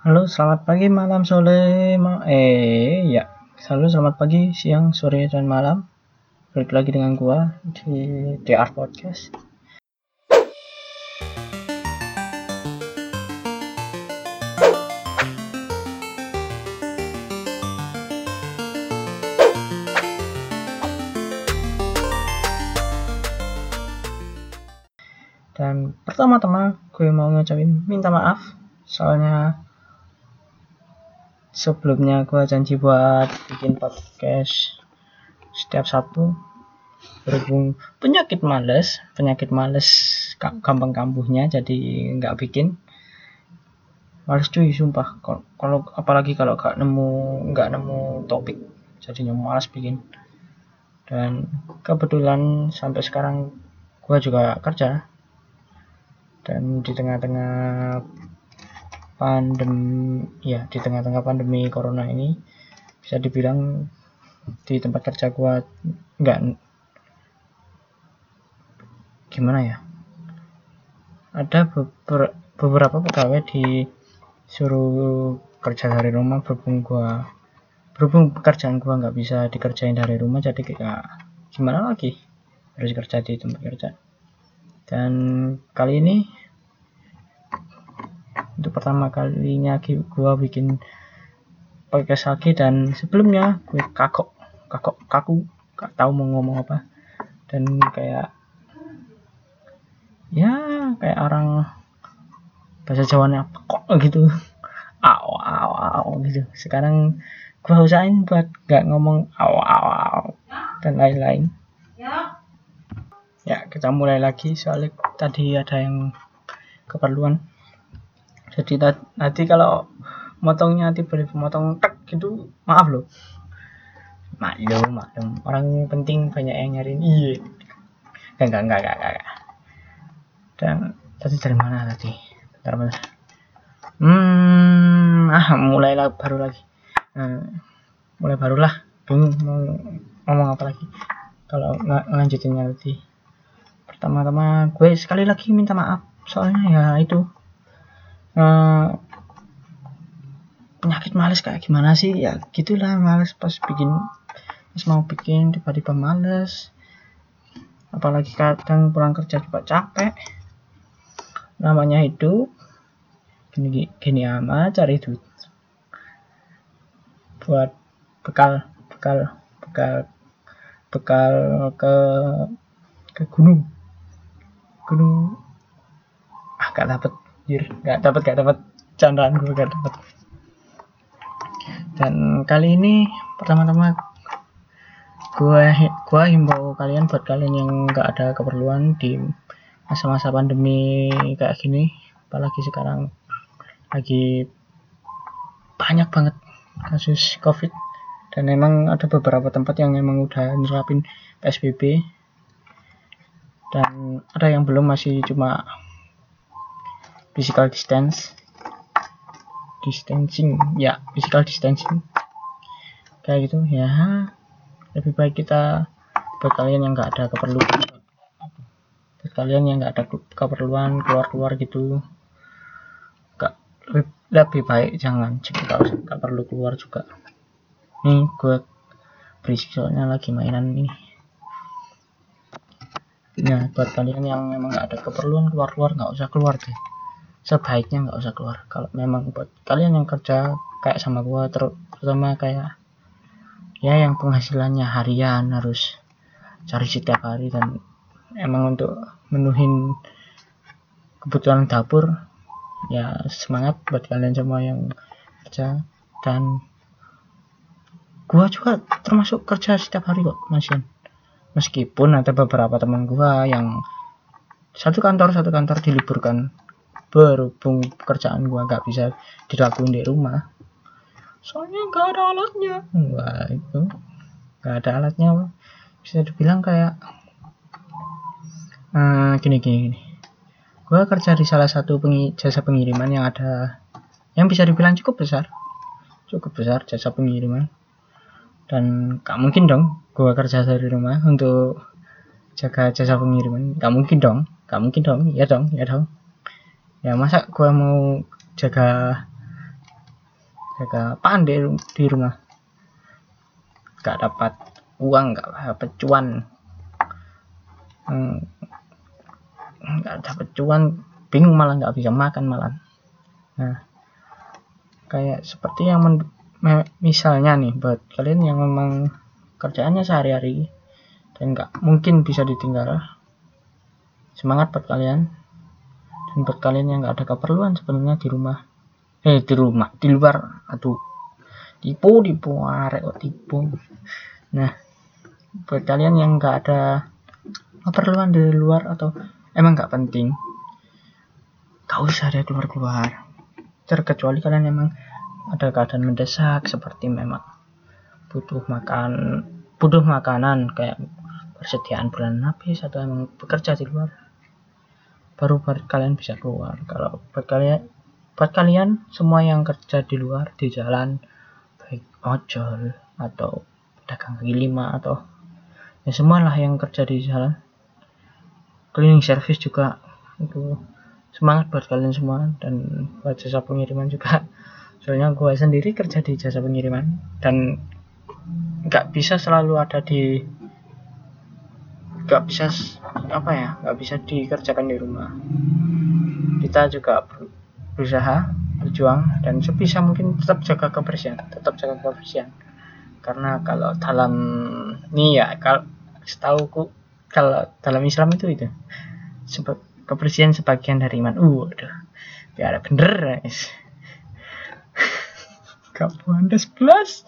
Halo, selamat pagi, malam, sore, ma eh ya, selalu selamat pagi, siang, sore, dan malam. Balik lagi dengan gua di DR Podcast. Dan pertama-tama gue mau ngucapin minta maaf soalnya sebelumnya gue janji buat bikin podcast setiap Sabtu. Berhubung penyakit males penyakit males gampang kambuhnya jadi nggak bikin. Males cuy sumpah. Kalau apalagi kalau gak nemu nggak nemu topik jadinya males bikin. Dan kebetulan sampai sekarang gue juga kerja. Dan di tengah-tengah pandemi ya di tengah-tengah pandemi corona ini bisa dibilang di tempat kerja gua nggak gimana ya? Ada beber, beberapa pegawai disuruh kerja dari rumah berhubung gua berhubung pekerjaan gua nggak bisa dikerjain dari rumah jadi kayak gimana lagi harus kerja di tempat kerja. Dan kali ini untuk pertama kalinya gue bikin podcast lagi dan sebelumnya gue kakok kakok kaku gak tahu mau ngomong apa. Dan kayak ya kayak orang bahasa Jawanya kok gitu. Aw aw aw gitu. Sekarang gue usahain buat gak ngomong aw aw aw dan lain-lain. Ya kita mulai lagi soalnya tadi ada yang keperluan jadi nanti kalau motongnya tiba-tiba motong tek gitu maaf loh. Maklum maklum. Orang penting banyak yang nyariin iya. Enggak enggak enggak enggak, enggak. dan tadi dari mana tadi? Bentar bentar. Hmm ah mulailah baru lagi. Nah, mulai barulah bingung mau ngomong apa lagi. Kalau nggak lanjutinnya tadi. Pertama-tama gue sekali lagi minta maaf. Soalnya ya itu uh, penyakit males kayak gimana sih? Ya gitulah males pas bikin pas mau bikin tiba-tiba males. Apalagi kadang pulang kerja juga capek. Namanya hidup. Gini gini amat cari duit. Buat bekal bekal bekal bekal ke ke gunung. Gunung ah gak dapet anjir nggak dapat nggak dapat candaan gue nggak dapat dan kali ini pertama-tama gue gue himbau kalian buat kalian yang nggak ada keperluan di masa-masa pandemi kayak gini apalagi sekarang lagi banyak banget kasus covid dan emang ada beberapa tempat yang emang udah nerapin PSBB dan ada yang belum masih cuma physical distance. Distancing. Ya physical distancing. Kayak gitu ya. Lebih baik kita buat kalian yang nggak ada keperluan. Buat kalian yang nggak ada keperluan keluar-keluar gitu. Nggak lebih, baik jangan usah nggak perlu keluar juga. Nih gue berisik soalnya lagi mainan ini. Nah buat kalian yang memang nggak ada keperluan keluar-keluar nggak usah keluar deh sebaiknya nggak usah keluar. Kalau memang buat kalian yang kerja kayak sama gua terutama kayak ya yang penghasilannya harian harus cari setiap hari dan emang untuk menuhin kebutuhan dapur ya semangat buat kalian semua yang kerja. Dan gua juga termasuk kerja setiap hari kok masih meskipun ada beberapa teman gua yang satu kantor satu kantor diliburkan berhubung pekerjaan gua nggak bisa dilakuin di rumah. Soalnya nggak ada alatnya. Wah itu. Nggak ada alatnya bisa dibilang kayak uh, gini gini gini. Gua kerja di salah satu pengi jasa pengiriman yang ada yang bisa dibilang cukup besar. Cukup besar jasa pengiriman. Dan gak mungkin dong gua kerja dari rumah untuk jaga jasa pengiriman. Gak mungkin dong. Gak mungkin dong. Ya dong ya dong ya masa gue mau jaga jaga pandai di rumah? Gak dapat uang gak dapat cuan. Hmm, nggak hmm, dapat cuan bingung malah nggak bisa makan malah. Nah kayak seperti yang men, misalnya nih buat kalian yang memang kerjaannya sehari-hari dan nggak mungkin bisa ditinggal semangat buat kalian dan buat kalian yang nggak ada keperluan sebenarnya di rumah. Eh di rumah di luar. Aduh. Tipu tipu arek tipu. Nah buat kalian yang nggak ada keperluan dari luar atau emang nggak penting gak usah deh keluar keluar terkecuali kalian emang ada keadaan mendesak seperti memang butuh makan butuh makanan kayak persediaan bulan habis atau emang bekerja di luar baru kalian bisa keluar. Kalau buat kalian buat kalian semua yang kerja di luar di jalan baik ojol atau dagang kaki lima atau ya semualah yang kerja di jalan. Cleaning service juga itu semangat buat kalian semua dan buat jasa pengiriman juga. Soalnya gue sendiri kerja di jasa pengiriman dan nggak bisa selalu ada di nggak bisa apa ya nggak bisa dikerjakan di rumah. Kita juga berusaha berjuang dan sebisa mungkin tetap jaga kebersihan tetap jaga kebersihan. Karena kalau dalam ini ya kalau setahu kalau dalam Islam itu itu sebab kebersihan sebagian dari iman. Uh aduh biar bener guys. Kapan plus.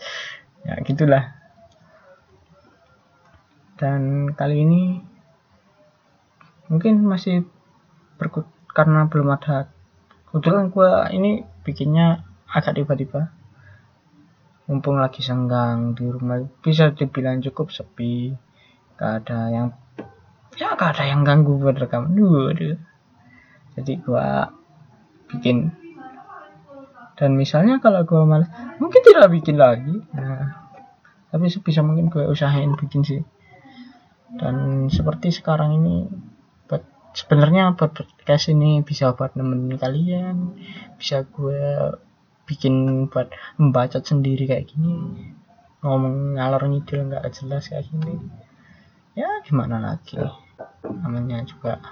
Ya gitulah dan kali ini mungkin masih berkut karena belum ada kebetulan gue ini bikinnya agak tiba-tiba. Mumpung lagi senggang di rumah bisa dibilang cukup sepi. Gak ada yang ya gak ada yang ganggu buat rekam. Dulu jadi gua bikin. Dan misalnya kalau gua malas mungkin tidak bikin lagi. Nah tapi sebisa mungkin gue usahain bikin sih dan seperti sekarang ini sebenarnya podcast ini bisa buat nemenin kalian bisa gue bikin buat membaca sendiri kayak gini ngomong ngalor ngidul nggak jelas kayak gini. Ya gimana lagi? Namanya juga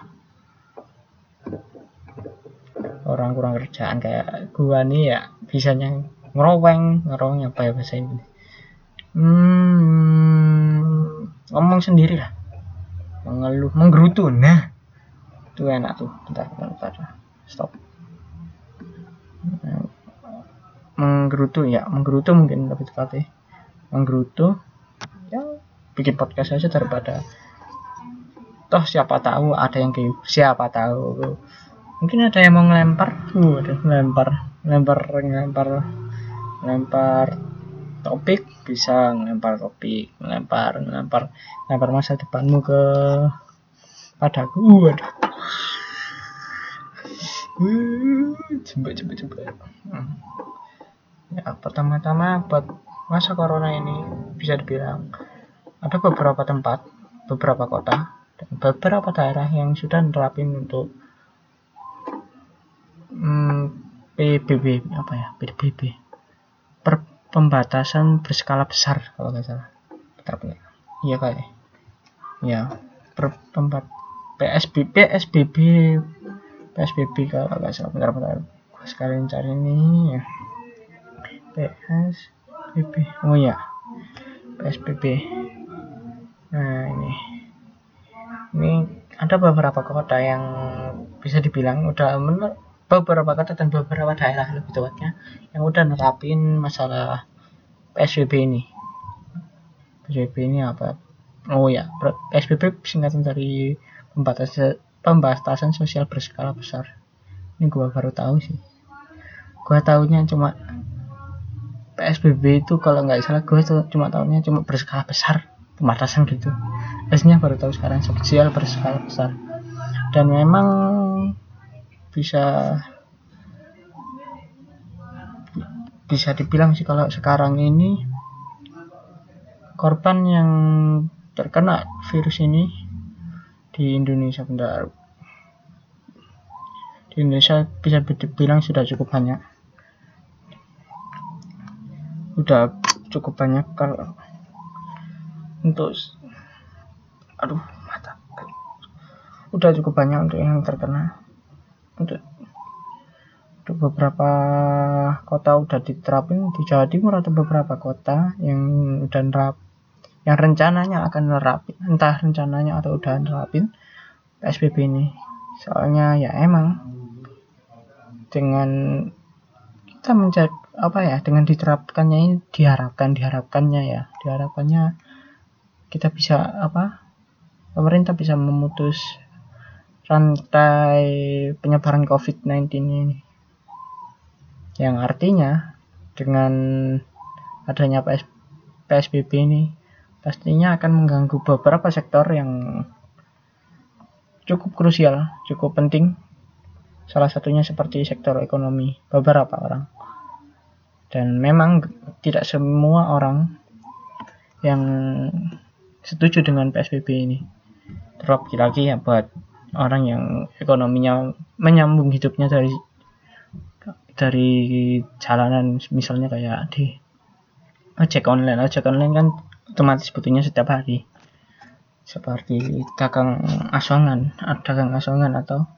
orang kurang kerjaan kayak gua nih ya bisanya ngeroweng ngeroweng apa ya bahasa ini hmm, ngomong sendiri lah. Mengeluh menggerutu nah. Itu enak tuh. Bentar bentar, bentar. stop. Menggerutu ya. Menggerutu mungkin lebih tepat ya menggerutu. Ya bikin podcast aja daripada toh siapa tahu ada yang kayak siapa tahu. Mungkin ada yang mau ngelempar. Uh ada ngelempar. Ngelempar ngelempar. Ngelempar topik bisa ngelempar topik ngelempar ngelempar ngelempar masa depanmu ke padaku. Uh ada coba coba coba hmm. ya pertama-tama buat masa corona ini bisa dibilang ada beberapa tempat beberapa kota dan beberapa daerah yang sudah nerapin untuk hmm, PBB apa ya PBB pembatasan berskala besar kalau nggak salah. Betul iya kayak ya per tempat PSBB PSBB PSBB kalau nggak salah. Bentar bentar. Gue sekalian cari ini ya PSBB oh ya PSBB nah ini. Ini ada beberapa kota yang bisa dibilang udah mener beberapa kota dan beberapa daerah lebih tepatnya yang udah nerapin masalah PSBB ini. PSBB ini apa? Oh ya PSBB singkatan dari pembatasan pembatasan sosial berskala besar. Ini gua baru tahu sih. Gua tahunya cuma PSBB itu kalau nggak salah gua tuh cuma tahunya cuma berskala besar pembatasan gitu. Aslinya baru tahu sekarang sosial berskala besar. Dan memang bisa bisa dibilang sih kalau sekarang ini korban yang terkena virus ini di Indonesia bentar di Indonesia bisa dibilang sudah cukup banyak. Udah cukup banyak kalau untuk aduh mata. Udah cukup banyak untuk yang terkena untuk untuk beberapa kota udah diterapin di Jawa Timur atau beberapa kota yang udah nerap yang rencananya akan nerapin entah rencananya atau udah nerapin PSBB ini. Soalnya ya emang dengan kita mencari apa ya dengan diterapkannya ini diharapkan diharapkannya ya diharapkannya kita bisa apa pemerintah bisa memutus rantai penyebaran COVID-19 ini yang artinya dengan adanya PS, PSBB ini pastinya akan mengganggu beberapa sektor yang cukup krusial, cukup penting. Salah satunya seperti sektor ekonomi beberapa orang. Dan memang tidak semua orang yang setuju dengan PSBB ini. Terlebih lagi ya buat orang yang ekonominya menyambung hidupnya dari dari jalanan misalnya kayak di ojek online. Ojek online kan otomatis butuhnya setiap hari. Seperti dagang asongan dagang asongan atau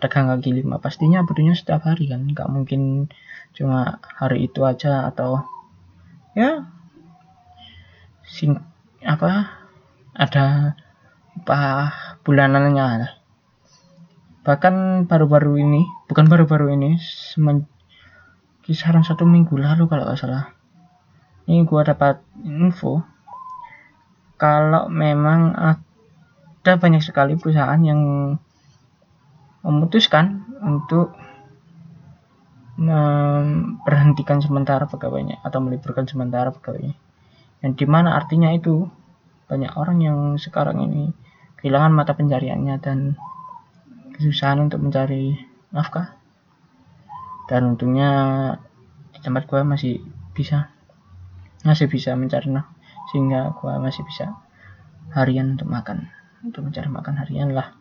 dagang kaki lima pastinya butuhnya setiap hari kan. Nggak mungkin cuma hari itu aja atau ya sing apa ada apa bulanannya bahkan baru-baru ini bukan baru-baru ini semen, kisaran satu minggu lalu kalau nggak salah. Ini gua dapat info kalau memang ada banyak sekali perusahaan yang memutuskan untuk memberhentikan sementara pegawainya atau meliburkan sementara pegawainya. Yang di mana artinya itu banyak orang yang sekarang ini kehilangan mata pencariannya dan kesusahan untuk mencari nafkah. Dan untungnya di tempat gue masih bisa masih bisa mencari nah sehingga gue masih bisa harian untuk makan untuk mencari makan harian lah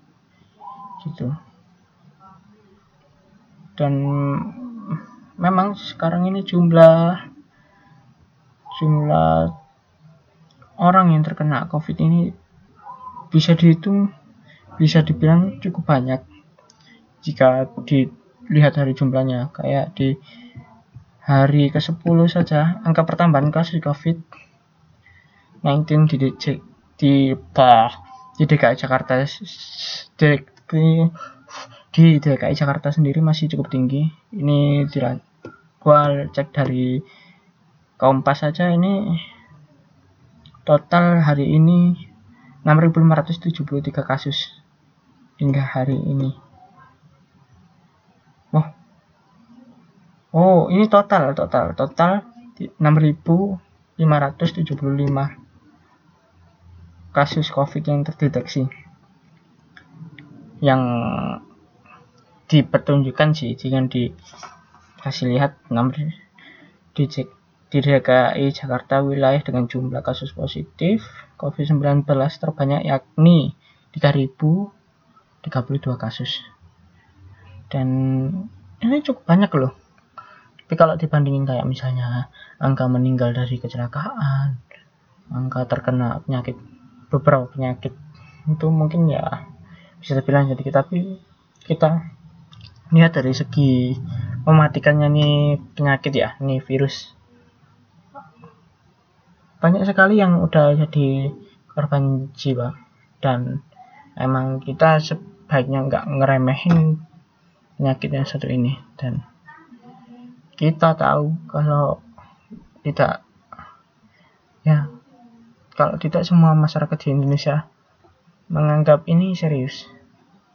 gitu. Dan memang sekarang ini jumlah jumlah orang yang terkena covid ini bisa dihitung bisa dibilang cukup banyak. Jika di lihat hari jumlahnya kayak di hari ke-10 saja angka pertambahan kasus COVID-19 di DC, di di DKI Jakarta di, di DKI Jakarta sendiri masih cukup tinggi. Ini tidak gua cek dari Kompas saja ini total hari ini 6.573 kasus hingga hari ini Oh, ini total, total, total 6.575 kasus COVID yang terdeteksi. Yang dipertunjukkan sih dengan dikasih lihat 6 di, di DKI Jakarta wilayah dengan jumlah kasus positif COVID-19 terbanyak yakni 3.032 kasus. Dan ini cukup banyak loh. Tapi kalau dibandingin kayak misalnya angka meninggal dari kecelakaan angka terkena penyakit beberapa penyakit itu mungkin ya bisa dibilang jadi tapi kita lihat dari segi mematikannya nih penyakit ya nih virus. Banyak sekali yang udah jadi korban jiwa. Dan emang kita sebaiknya nggak ngeremehin penyakit yang satu ini. Dan kita tahu kalau tidak ya kalau tidak semua masyarakat di Indonesia menganggap ini serius.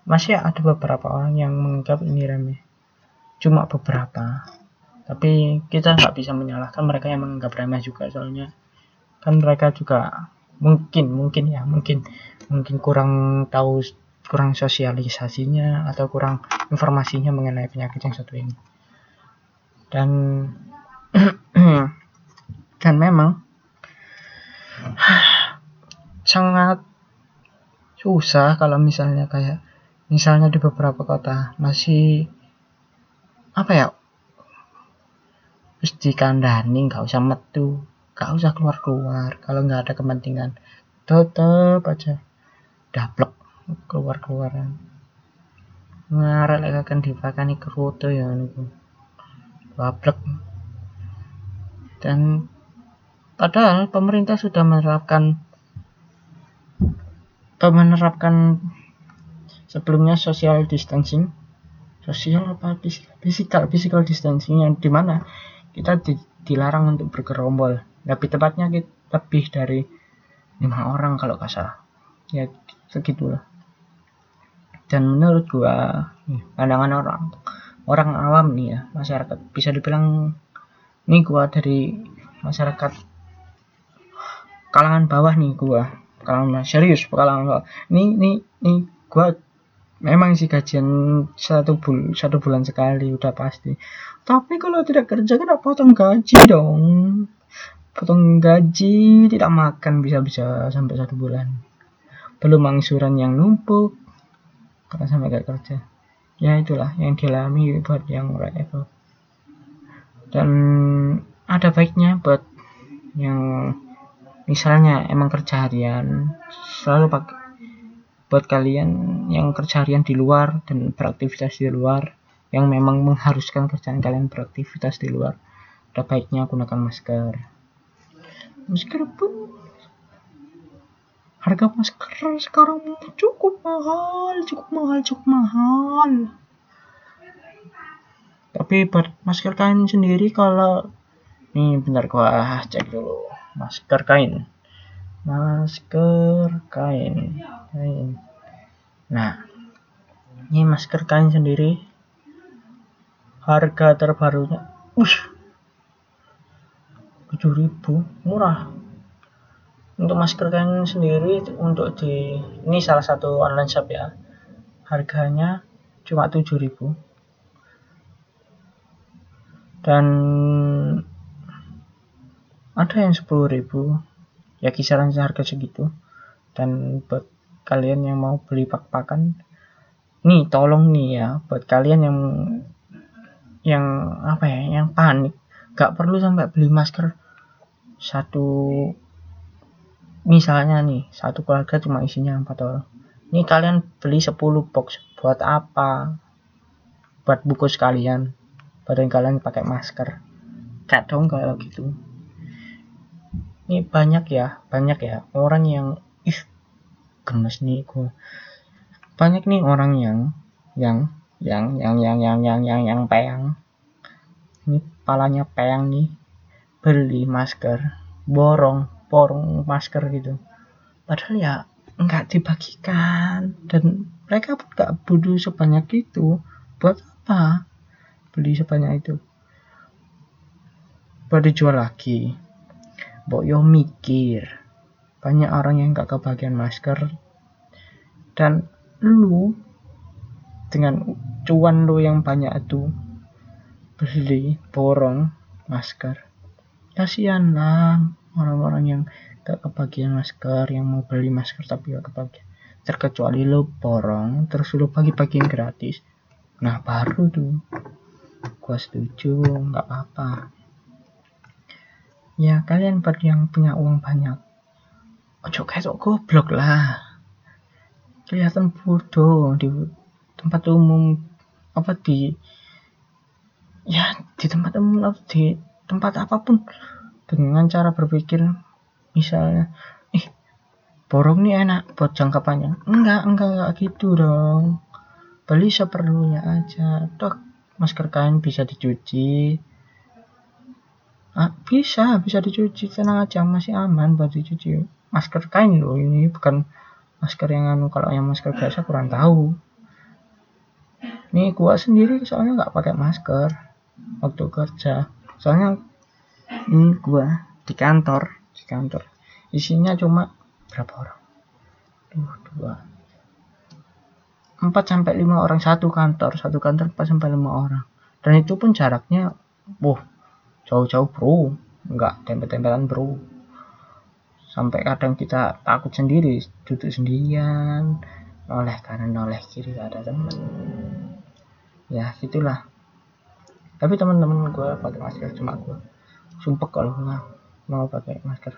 Masih ada beberapa orang yang menganggap ini remeh. Cuma beberapa. Tapi kita nggak bisa menyalahkan mereka yang menganggap remeh juga soalnya kan mereka juga mungkin mungkin ya mungkin mungkin kurang tahu kurang sosialisasinya atau kurang informasinya mengenai penyakit yang satu ini. Dan dan memang sangat susah kalau misalnya kayak misalnya di beberapa kota masih apa ya terus dikandani nggak usah metu nggak usah keluar keluar kalau nggak ada kepentingan tetep aja daplek keluar keluaran ngarek lek akan dipakani kerutu ya niku daplek dan padahal pemerintah sudah menerapkan menerapkan sebelumnya social distancing. Sosial apa? Physical physical distancing yang di mana kita di, dilarang untuk bergerombol. Lebih tepatnya kita lebih dari lima orang kalau salah. Ya segitulah dan menurut gua pandangan orang orang awam nih ya masyarakat bisa dibilang ini gua dari masyarakat kalangan bawah nih gua kalangan serius kalangan bawah. Ini ini ini gua memang sih gajian satu bul satu bulan sekali udah pasti. Tapi kalau tidak kerja kan potong gaji dong. Potong gaji tidak makan bisa-bisa sampai satu bulan. Belum angsuran yang numpuk karena sampai gak kerja. Ya itulah yang dialami buat yang itu dan ada baiknya buat yang misalnya emang kerja harian selalu pakai buat kalian yang kerja harian di luar dan beraktivitas di luar yang memang mengharuskan kerjaan kalian beraktivitas di luar ada baiknya gunakan masker. Masker pun harga masker sekarang cukup mahal cukup mahal cukup mahal. Tapi masker kain sendiri kalau nih bentar gua cek dulu. Masker kain. Masker kain kain. Nah ini masker kain sendiri. Harga terbarunya ush 7000 murah untuk masker kain sendiri untuk di ini salah satu online shop ya. Harganya cuma 7000 dan ada yang 10000 ya kisaran harga segitu. Dan buat kalian yang mau beli pak-pakan nih tolong nih ya buat kalian yang yang apa ya yang panik gak perlu sampai beli masker satu misalnya nih satu keluarga cuma isinya empat orang. Ini kalian beli 10 box. Buat apa? Buat buku sekalian. Badan kalian pakai masker. Gak dong kalau gitu. Ini banyak ya banyak ya. Orang yang ih gemes nih gue banyak nih orang yang yang yang yang yang yang yang yang yang peyang ini palanya peyang nih. Beli masker. Borong borong masker gitu padahal ya nggak dibagikan dan mereka pun nggak butuh sebanyak itu buat apa beli sebanyak itu buat dijual lagi Mbok yo mikir. Banyak orang yang gak kebagian masker. Dan lu dengan cuan lu yang banyak itu beli borong masker. Kasihan lah orang-orang yang gak kebagian masker, yang mau beli masker tapi gak kebagian. Terkecuali lu borong, terus lu pagi-pagiin gratis. Nah baru tuh, gua setuju, nggak apa-apa. Ya kalian buat yang punya uang banyak. Ojo kayak goblok lah. Kelihatan bodoh di tempat umum. Apa di ya di tempat umum atau di tempat apa pun dengan cara berpikir misalnya ih borong nih enak buat jangka panjang enggak enggak enggak gitu dong beli seperlunya aja dok masker kain bisa dicuci Ah, bisa, bisa dicuci tenang aja masih aman buat dicuci. Masker kain loh ini bukan masker yang anu kalau yang masker biasa kurang tahu. Nih gua sendiri soalnya nggak pakai masker waktu kerja. Soalnya ini gua di kantor, di kantor. Isinya cuma berapa orang? Duh, dua. 4 sampai 5 orang satu kantor, satu kantor 4 sampai 5 orang. Dan itu pun jaraknya, wah, jauh-jauh bro enggak tempel-tempelan bro sampai kadang kita takut sendiri duduk sendirian oleh kanan oleh kiri gak ada teman ya gitulah tapi teman-teman gue pakai masker cuma gue sumpah kalau nggak mau pakai masker.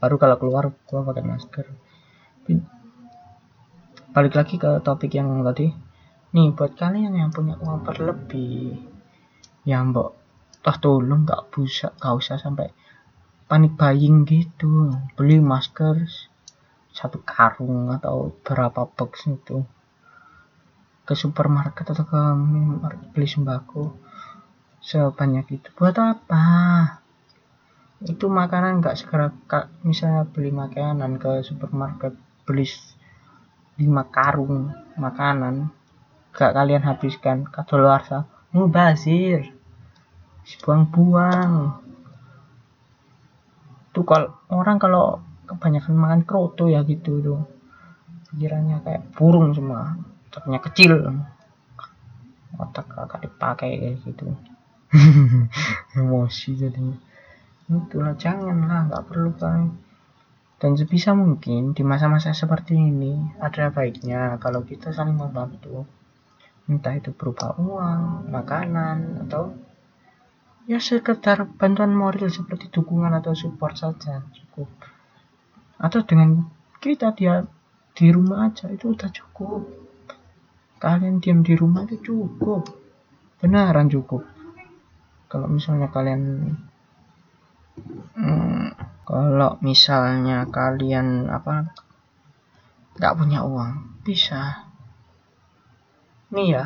Baru kalau keluar gue pakai masker. Balik lagi ke topik yang tadi. Nih buat kalian yang punya uang berlebih yang mbok toh tolong nggak bisa nggak usah sampai panik buying gitu. Beli masker satu karung atau berapa box itu. Ke supermarket atau ke beli sembako. Sebanyak itu. Buat apa itu makanan nggak segera misalnya beli makanan ke supermarket beli lima karung makanan gak kalian habiskan. Kadaluarsa mubazir buang-buang tuh kalau orang kalau kebanyakan makan kroto ya gitu tuh. Pikirannya kayak burung semua otaknya kecil. Otak agak dipakai kayak gitu. Emosi jadinya itulah janganlah nggak perlu kan dan sebisa mungkin di masa-masa seperti ini ada baiknya kalau kita saling membantu. Entah itu berupa uang, makanan, atau ya sekedar bantuan moral seperti dukungan atau support saja cukup. Atau dengan kita dia di rumah aja itu udah cukup. Kalian diam di rumah itu cukup. Benaran cukup. Kalau misalnya kalian hmm, kalau misalnya kalian apa nggak punya uang bisa. Nih ya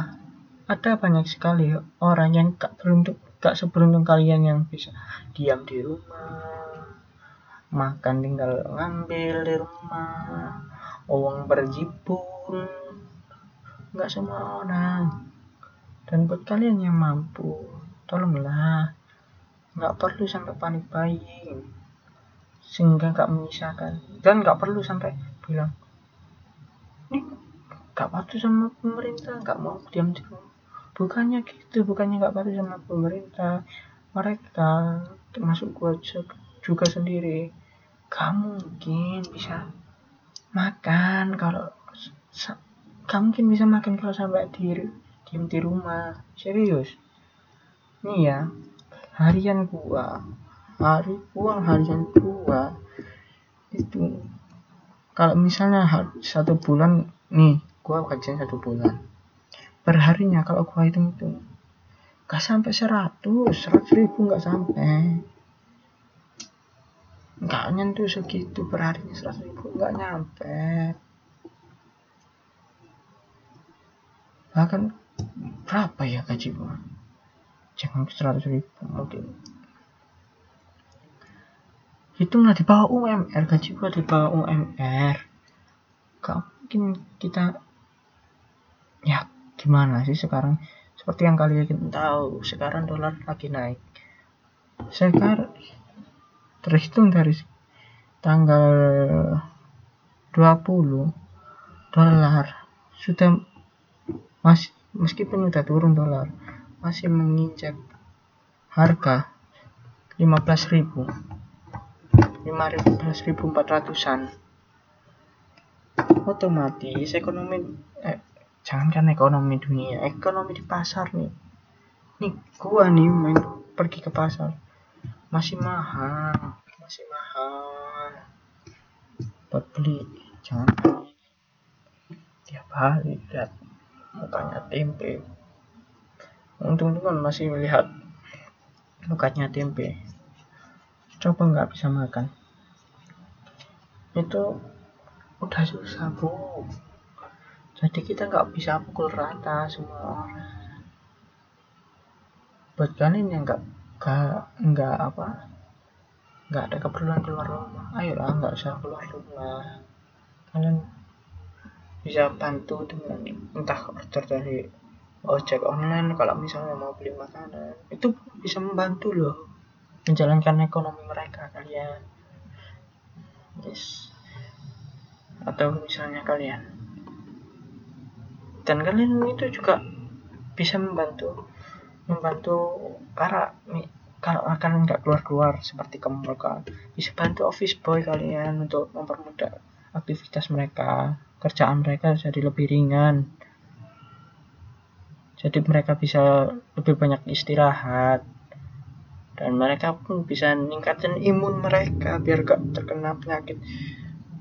ada banyak sekali orang yang gak beruntung gak seberuntung kalian yang bisa diam di rumah makan tinggal ngambil di rumah uang berjipun nggak semua orang. Dan buat kalian yang mampu tolonglah nggak perlu sampai panik buying. Sehingga nggak menyisahkan dan nggak perlu sampai bilang ini nggak patuh sama pemerintah nggak mau diam di rumah. Bukannya gitu bukannya nggak patuh sama pemerintah. Mereka termasuk gue juga sendiri. Kamu mungkin bisa makan kalau kamu mungkin bisa makan kalau sampai di diam di rumah. Serius? Nih ya harian gua. Hari uang harian gua itu kalau misalnya satu bulan nih gua gajian satu bulan. Perharinya kalau gua hitung itu gak sampai seratus seratus ribu gak sampai. Gak nyentuh segitu perharinya seratus ribu gak nyampe. Bahkan berapa ya gaji gua jangan seratus ribu mungkin hitunglah di bawah UMR gaji gua di bawah UMR gak mungkin kita ya gimana sih sekarang? Seperti yang kalian tahu sekarang dolar lagi naik. Sekarang terhitung dari tanggal 20 dolar. Sudah masih meskipun sudah turun dolar masih menginjak harga 15.000 15.400an otomatis ekonomi eh, jangankan ekonomi dunia ekonomi di pasar nih. Nih gua nih main pergi ke pasar. Masih mahal masih mahal. Buat beli jangan tiap hari lihat mukanya tempe untung kan masih melihat mukanya tempe. Coba nggak bisa makan? Itu udah susah bu. Jadi kita nggak bisa pukul rata semua orang. Buat kalian yang nggak nggak apa nggak ada keperluan keluar rumah ayolah nggak usah keluar rumah. Kalian bisa bantu dengan entah order dari ojek online kalau misalnya mau beli makanan itu bisa membantu loh. Menjalankan ekonomi mereka kalian. Yes. Atau misalnya kalian. Dan kalian itu juga bisa membantu membantu para kalau kalian nggak keluar keluar seperti ke kan bisa bantu office boy kalian untuk mempermudah aktivitas mereka kerjaan mereka jadi lebih ringan jadi mereka bisa lebih banyak istirahat. Dan mereka pun bisa meningkatkan imun mereka biar gak terkena penyakit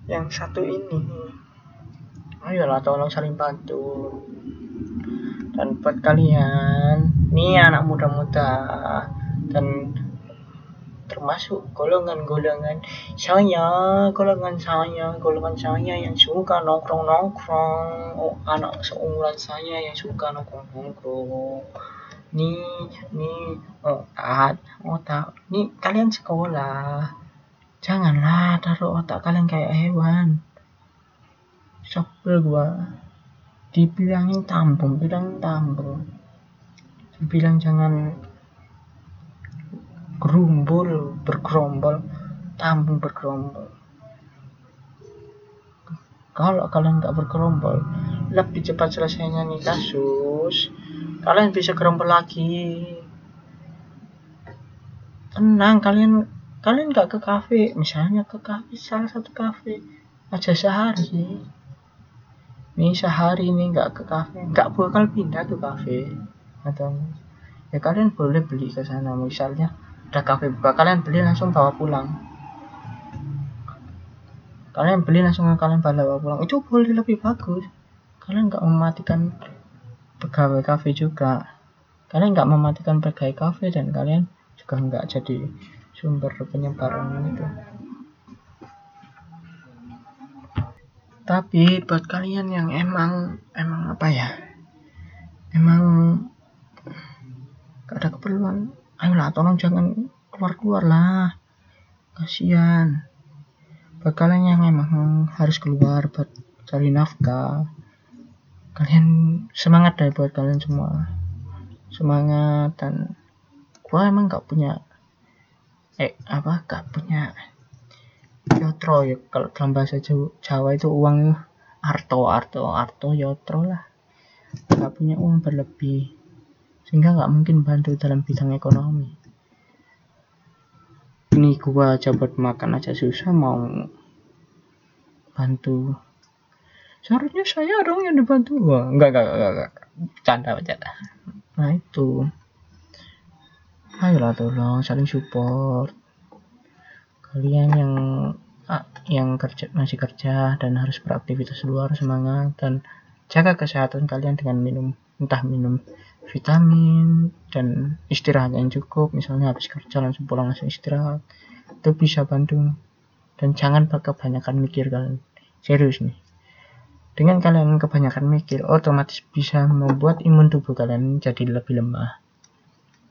yang satu ini. Ayolah tolong saling bantu. Dan buat kalian nih anak muda-muda. Dan termasuk golongan-golongan saya, golongan saya, golongan saya yang suka nongkrong-nongkrong, oh, anak seumuran saya yang suka nongkrong-nongkrong. Nih, nih, oh, otak, otak. Nih, kalian sekolah. Janganlah taruh otak kalian kayak hewan. Sebel gua. Dibilangin tambung, bilang tambung. Dibilang jangan gerumbul bergerombol tampung bergerombol. Kalau kalian nggak bergerombol lebih cepat selesainya nih kasus. Kalian bisa gerombol lagi. Tenang kalian kalian nggak ke kafe. Misalnya ke kafe salah satu kafe. Aja sehari. Nih sehari ini nggak ke kafe. Nggak bakal pindah ke kafe. Atau ya kalian boleh beli ke sana. Misalnya ada kafe buka kalian beli langsung bawa pulang. Kalian beli langsung kalian bawa pulang. Itu boleh lebih bagus. Kalian nggak mematikan pegawai kafe juga. Kalian nggak mematikan pegawai kafe dan kalian juga nggak jadi sumber penyebaran itu. Tapi buat kalian yang emang emang apa ya? Emang ada keperluan ayolah tolong jangan keluar-keluar lah. Kasihan. Buat kalian yang emang harus keluar buat cari nafkah. Kalian semangat deh buat kalian semua. Semangat dan gua emang gak punya eh apa gak punya yotro ya. Kalau dalam bahasa Jawa itu uang arto arto arto yotro lah. Gak punya uang berlebih sehingga nggak mungkin bantu dalam bidang ekonomi. Ini gua buat makan aja susah mau bantu. Seharusnya saya dong yang dibantu. Wah enggak enggak enggak, enggak. canda canda nah itu. Ayolah tolong saling support. Kalian yang ah, yang kerja masih kerja dan harus beraktivitas luar semangat dan jaga kesehatan kalian dengan minum entah minum vitamin dan istirahat yang cukup. Misalnya habis kerja langsung pulang langsung istirahat. Itu bisa bantu. Dan jangan kebanyakan mikir kalian. Serius nih. Dengan kalian kebanyakan mikir otomatis bisa membuat imun tubuh kalian jadi lebih lemah.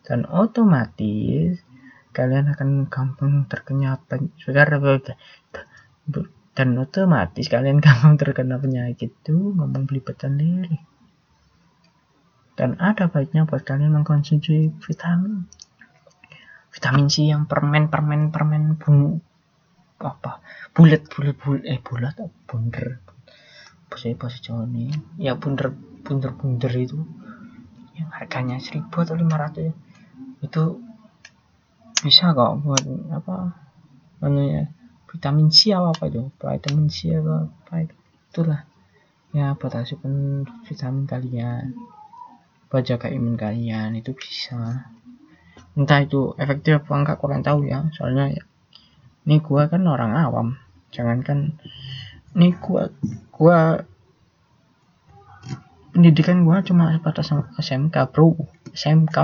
Dan otomatis kalian akan gampang terkena penyakit. Dan otomatis kalian gampang terkena penyakit. Tuh ngomong belibetan lirik dan ada baiknya buat kalian mengkonsumsi vitamin. Vitamin C yang permen permen permen bun apa? Bulat bulat bulat eh bulat bunder. Bahasa bahasa Jawa nih ya bunder bunder bunder itu. Yang harganya seribu atau lima ratus itu bisa kok buat apa namanya vitamin C apa apa itu? Vitamin C apa apa itu? Itulah. Ya buat asupan vitamin kalian buat jaga imun kalian itu bisa. Entah itu efektif apa enggak kurang tahu ya. Soalnya ya, ini gua kan orang awam. Jangankan ini gua gua pendidikan gua cuma sebatas SMK bro. SMK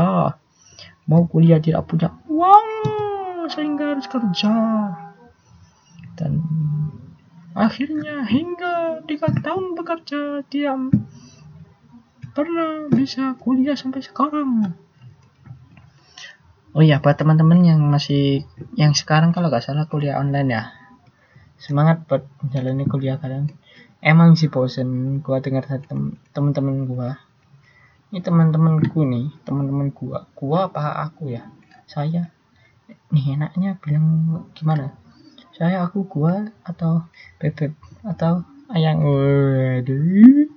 mau kuliah tidak punya uang sehingga harus kerja. Dan akhirnya hingga tiga tahun bekerja tidak pernah bisa kuliah sampai sekarang. Oh iya buat teman-teman yang masih yang sekarang kalau nggak salah kuliah online ya. Semangat buat menjalani kuliah kalian. Emang sih bosen gua dengar dari teman-teman gua. Ini teman-temanku nih teman-teman gua. Gua apa aku ya? Saya nih enaknya bilang gimana? Saya aku gua atau bebek atau ayang. Waduh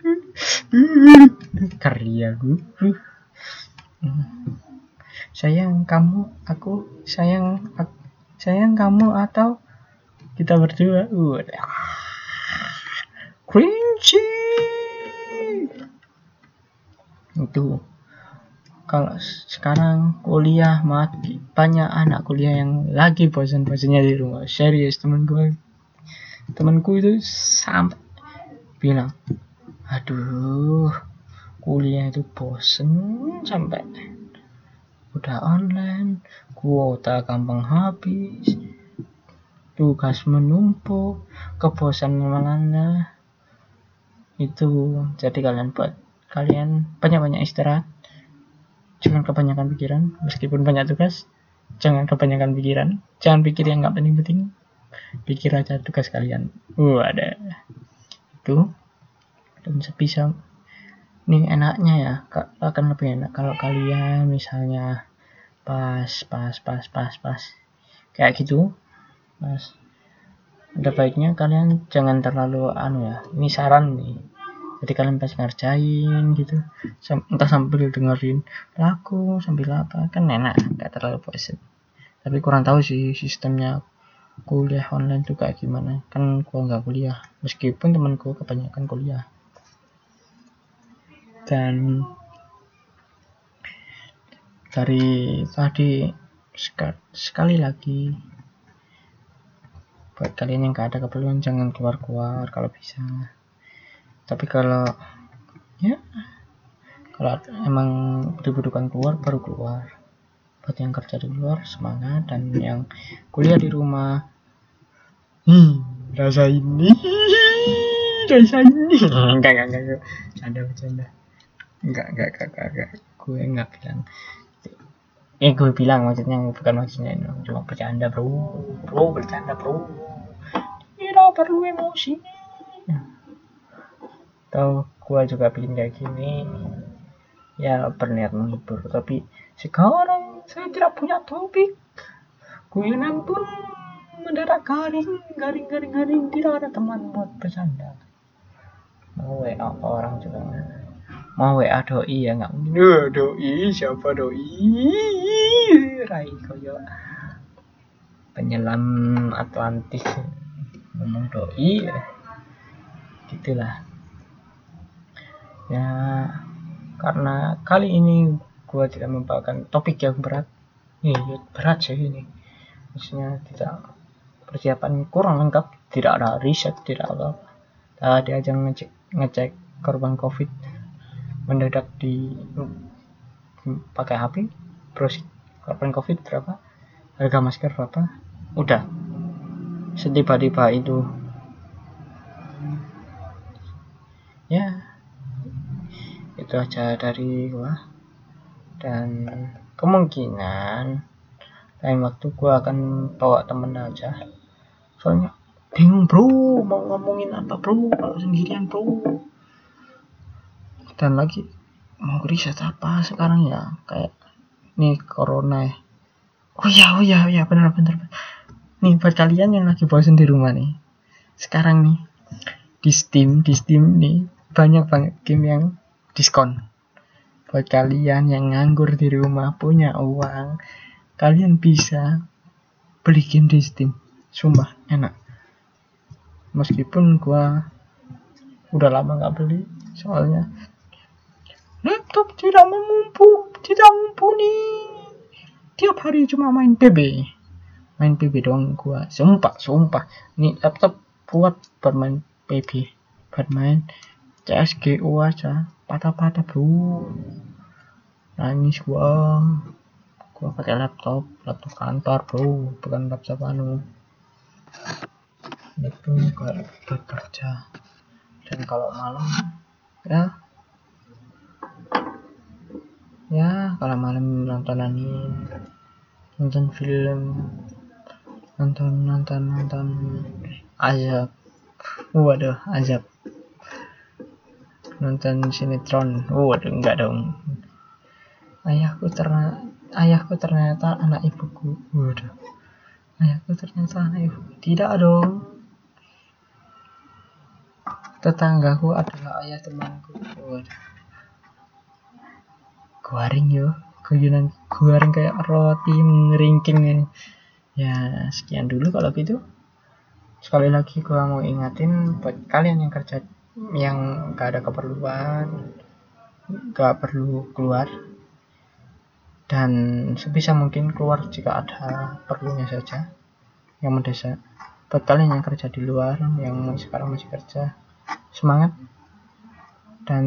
karya gue sayang kamu aku sayang aku, sayang kamu atau kita berdua? Udah cringy itu. Kalau sekarang kuliah mati banyak anak kuliah yang lagi bosan-bosannya di rumah. Serius temen gue temanku itu sampai bilang aduh kuliah itu bosen sampai udah online kuota gampang habis tugas menumpuk kebosanan itu jadi kalian buat kalian banyak-banyak istirahat. Jangan kebanyakan pikiran meskipun banyak tugas jangan kebanyakan pikiran. Jangan pikir yang nggak penting-penting pikir aja tugas kalian. Uh ada itu dan sebisa ini enaknya ya akan lebih enak kalau kalian misalnya pas pas pas pas pas. Kayak gitu pas ada baiknya kalian jangan terlalu anu ya ini saran nih. Jadi kalian pas ngerjain gitu entah sambil dengerin lagu sambil apa kan enak nggak terlalu bosan tapi kurang tahu sih sistemnya kuliah online kayak gimana. Kan gua nggak kuliah meskipun temanku kebanyakan kuliah dan dari tadi sekali lagi. Buat kalian yang gak ada keperluan jangan keluar-keluar kalau bisa. Tapi kalau ya kalau emang dibutuhkan keluar baru keluar. Buat yang kerja di luar semangat. Dan yang kuliah di rumah. Hmm, rasa ini. Rasa ini. Enggak enggak enggak ada bercanda enggak enggak enggak enggak, enggak. gue enggak bilang. Eh gue bilang maksudnya bukan maksudnya cuma bercanda bro. Bro bercanda bro. Tidak perlu emosi. Atau gua juga bikin kayak gini. Ya berniat menghibur. Tapi sekarang saya tidak punya topik. Guyonan pun mendadak garing garing garing garing. Tidak ada teman buat bercanda. Mau WA orang juga mau WA doi ya nggak mungkin. Doi siapa doi? Rai koyo. Penyelam Atlantis ngomong doi. Gitulah. Ya karena kali ini gue tidak membawakan topik yang berat. Ya, berat sih ini. Maksudnya tidak persiapan kurang lengkap. Tidak ada riset tidak ada tadi aja ngecek ngecek korban covid mendadak di pakai HP terus korban covid berapa harga masker berapa udah. Setiba-tiba itu. Ya itu aja dari gua. Dan kemungkinan lain waktu gua akan bawa temen aja. Soalnya bingung bro mau ngomongin apa bro? Kalau sendirian bro dan lagi mau riset apa sekarang ya? Kayak nih corona. Ya oh ya oh ya oh ya benar benar nih buat kalian yang lagi bosan di rumah nih sekarang nih di Steam di Steam nih banyak banget game yang diskon. Buat kalian yang nganggur di rumah punya uang kalian bisa beli game di Steam. Sumpah enak. Meskipun gua udah lama nggak beli soalnya laptop tidak mampu tidak mumpuni. Tiap hari cuma main PB main PB doang gua. Sumpah sumpah. Ini laptop buat bermain PB bermain CSGO aja. Patah-patah bro. Nangis gua. Gua pakai laptop laptop kantor bro. Bukan laptop anu. Itu kalau bekerja dan kalau malam ya ya kalau malam nonton anime nonton film. Nonton nonton nonton. Azab. Waduh azab. Nonton sinetron. Oh waduh enggak dong. Ayahku ternyata ayahku ternyata anak ibuku. Waduh. Ayahku ternyata anak ibu tidak dong. Tetanggaku adalah ayah temanku. Waduh guaring yo. Guyonan guaring kayak roti ngeringking ya sekian dulu kalau gitu. Sekali lagi gua mau ingatin buat kalian yang kerja yang gak ada keperluan gak perlu keluar dan sebisa mungkin keluar jika ada perlunya saja yang mendesak. Buat kalian yang kerja di luar yang sekarang masih kerja semangat. Dan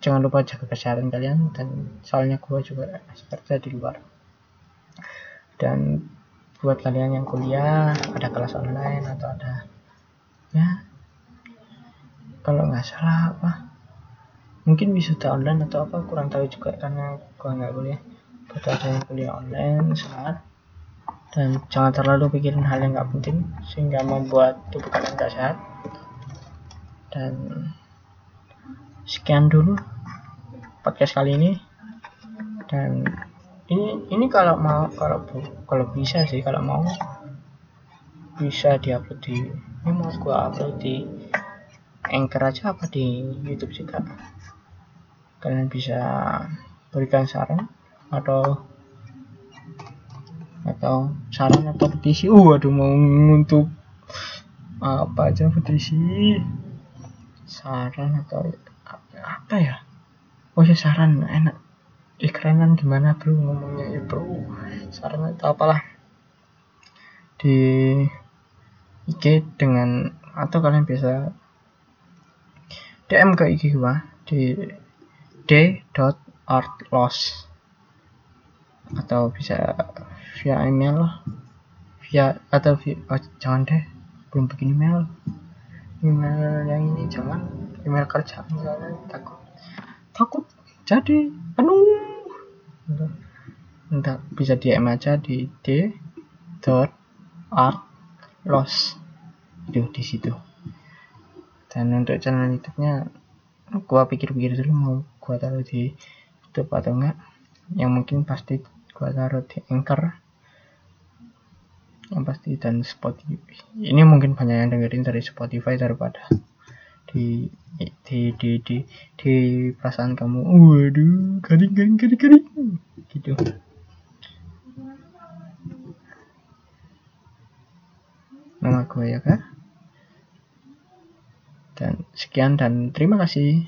jangan lupa jaga kesehatan kalian dan soalnya gue juga kerja di luar. Dan buat kalian yang kuliah ada kelas online atau ada ya kalau nggak salah apa mungkin wisuda online atau apa kurang tahu juga karena gua nggak kuliah. Buat ada yang kuliah online semangat. Dan jangan terlalu pikirin hal yang nggak penting sehingga membuat tubuh kalian nggak sehat. Dan sekian dulu podcast kali ini. Dan ini ini kalau mau kalau kalau bisa sih kalau mau bisa diupload di ini mau gua upload di anchor aja apa di YouTube juga. Kalian bisa berikan saran atau atau saran atau petisi. Uh aduh mau untuk apa aja petisi? Saran atau apa ya oh ya saran enak. Ikerenan gimana bro ngomongnya? Ya bro saran atau apalah? Di IG dengan atau kalian bisa DM ke IG gua di d.artloss atau bisa via email via atau via, oh, jangan deh. Belum bikin email. Email yang ini jangan. Email kerja misalnya takut. Takut jadi penuh. Entah bisa DM aja di d dot art loss itu di situ. Dan untuk channel YouTube-nya gua pikir-pikir dulu mau gua taruh di YouTube atau enggak. Yang mungkin pasti gua taruh di Anchor. Yang pasti dan Spotify. Ini mungkin banyak yang dengerin dari Spotify daripada di di di di di perasaan kamu waduh garing garing garing garing. Gitu. Nama gue ya kak. Dan sekian dan terima kasih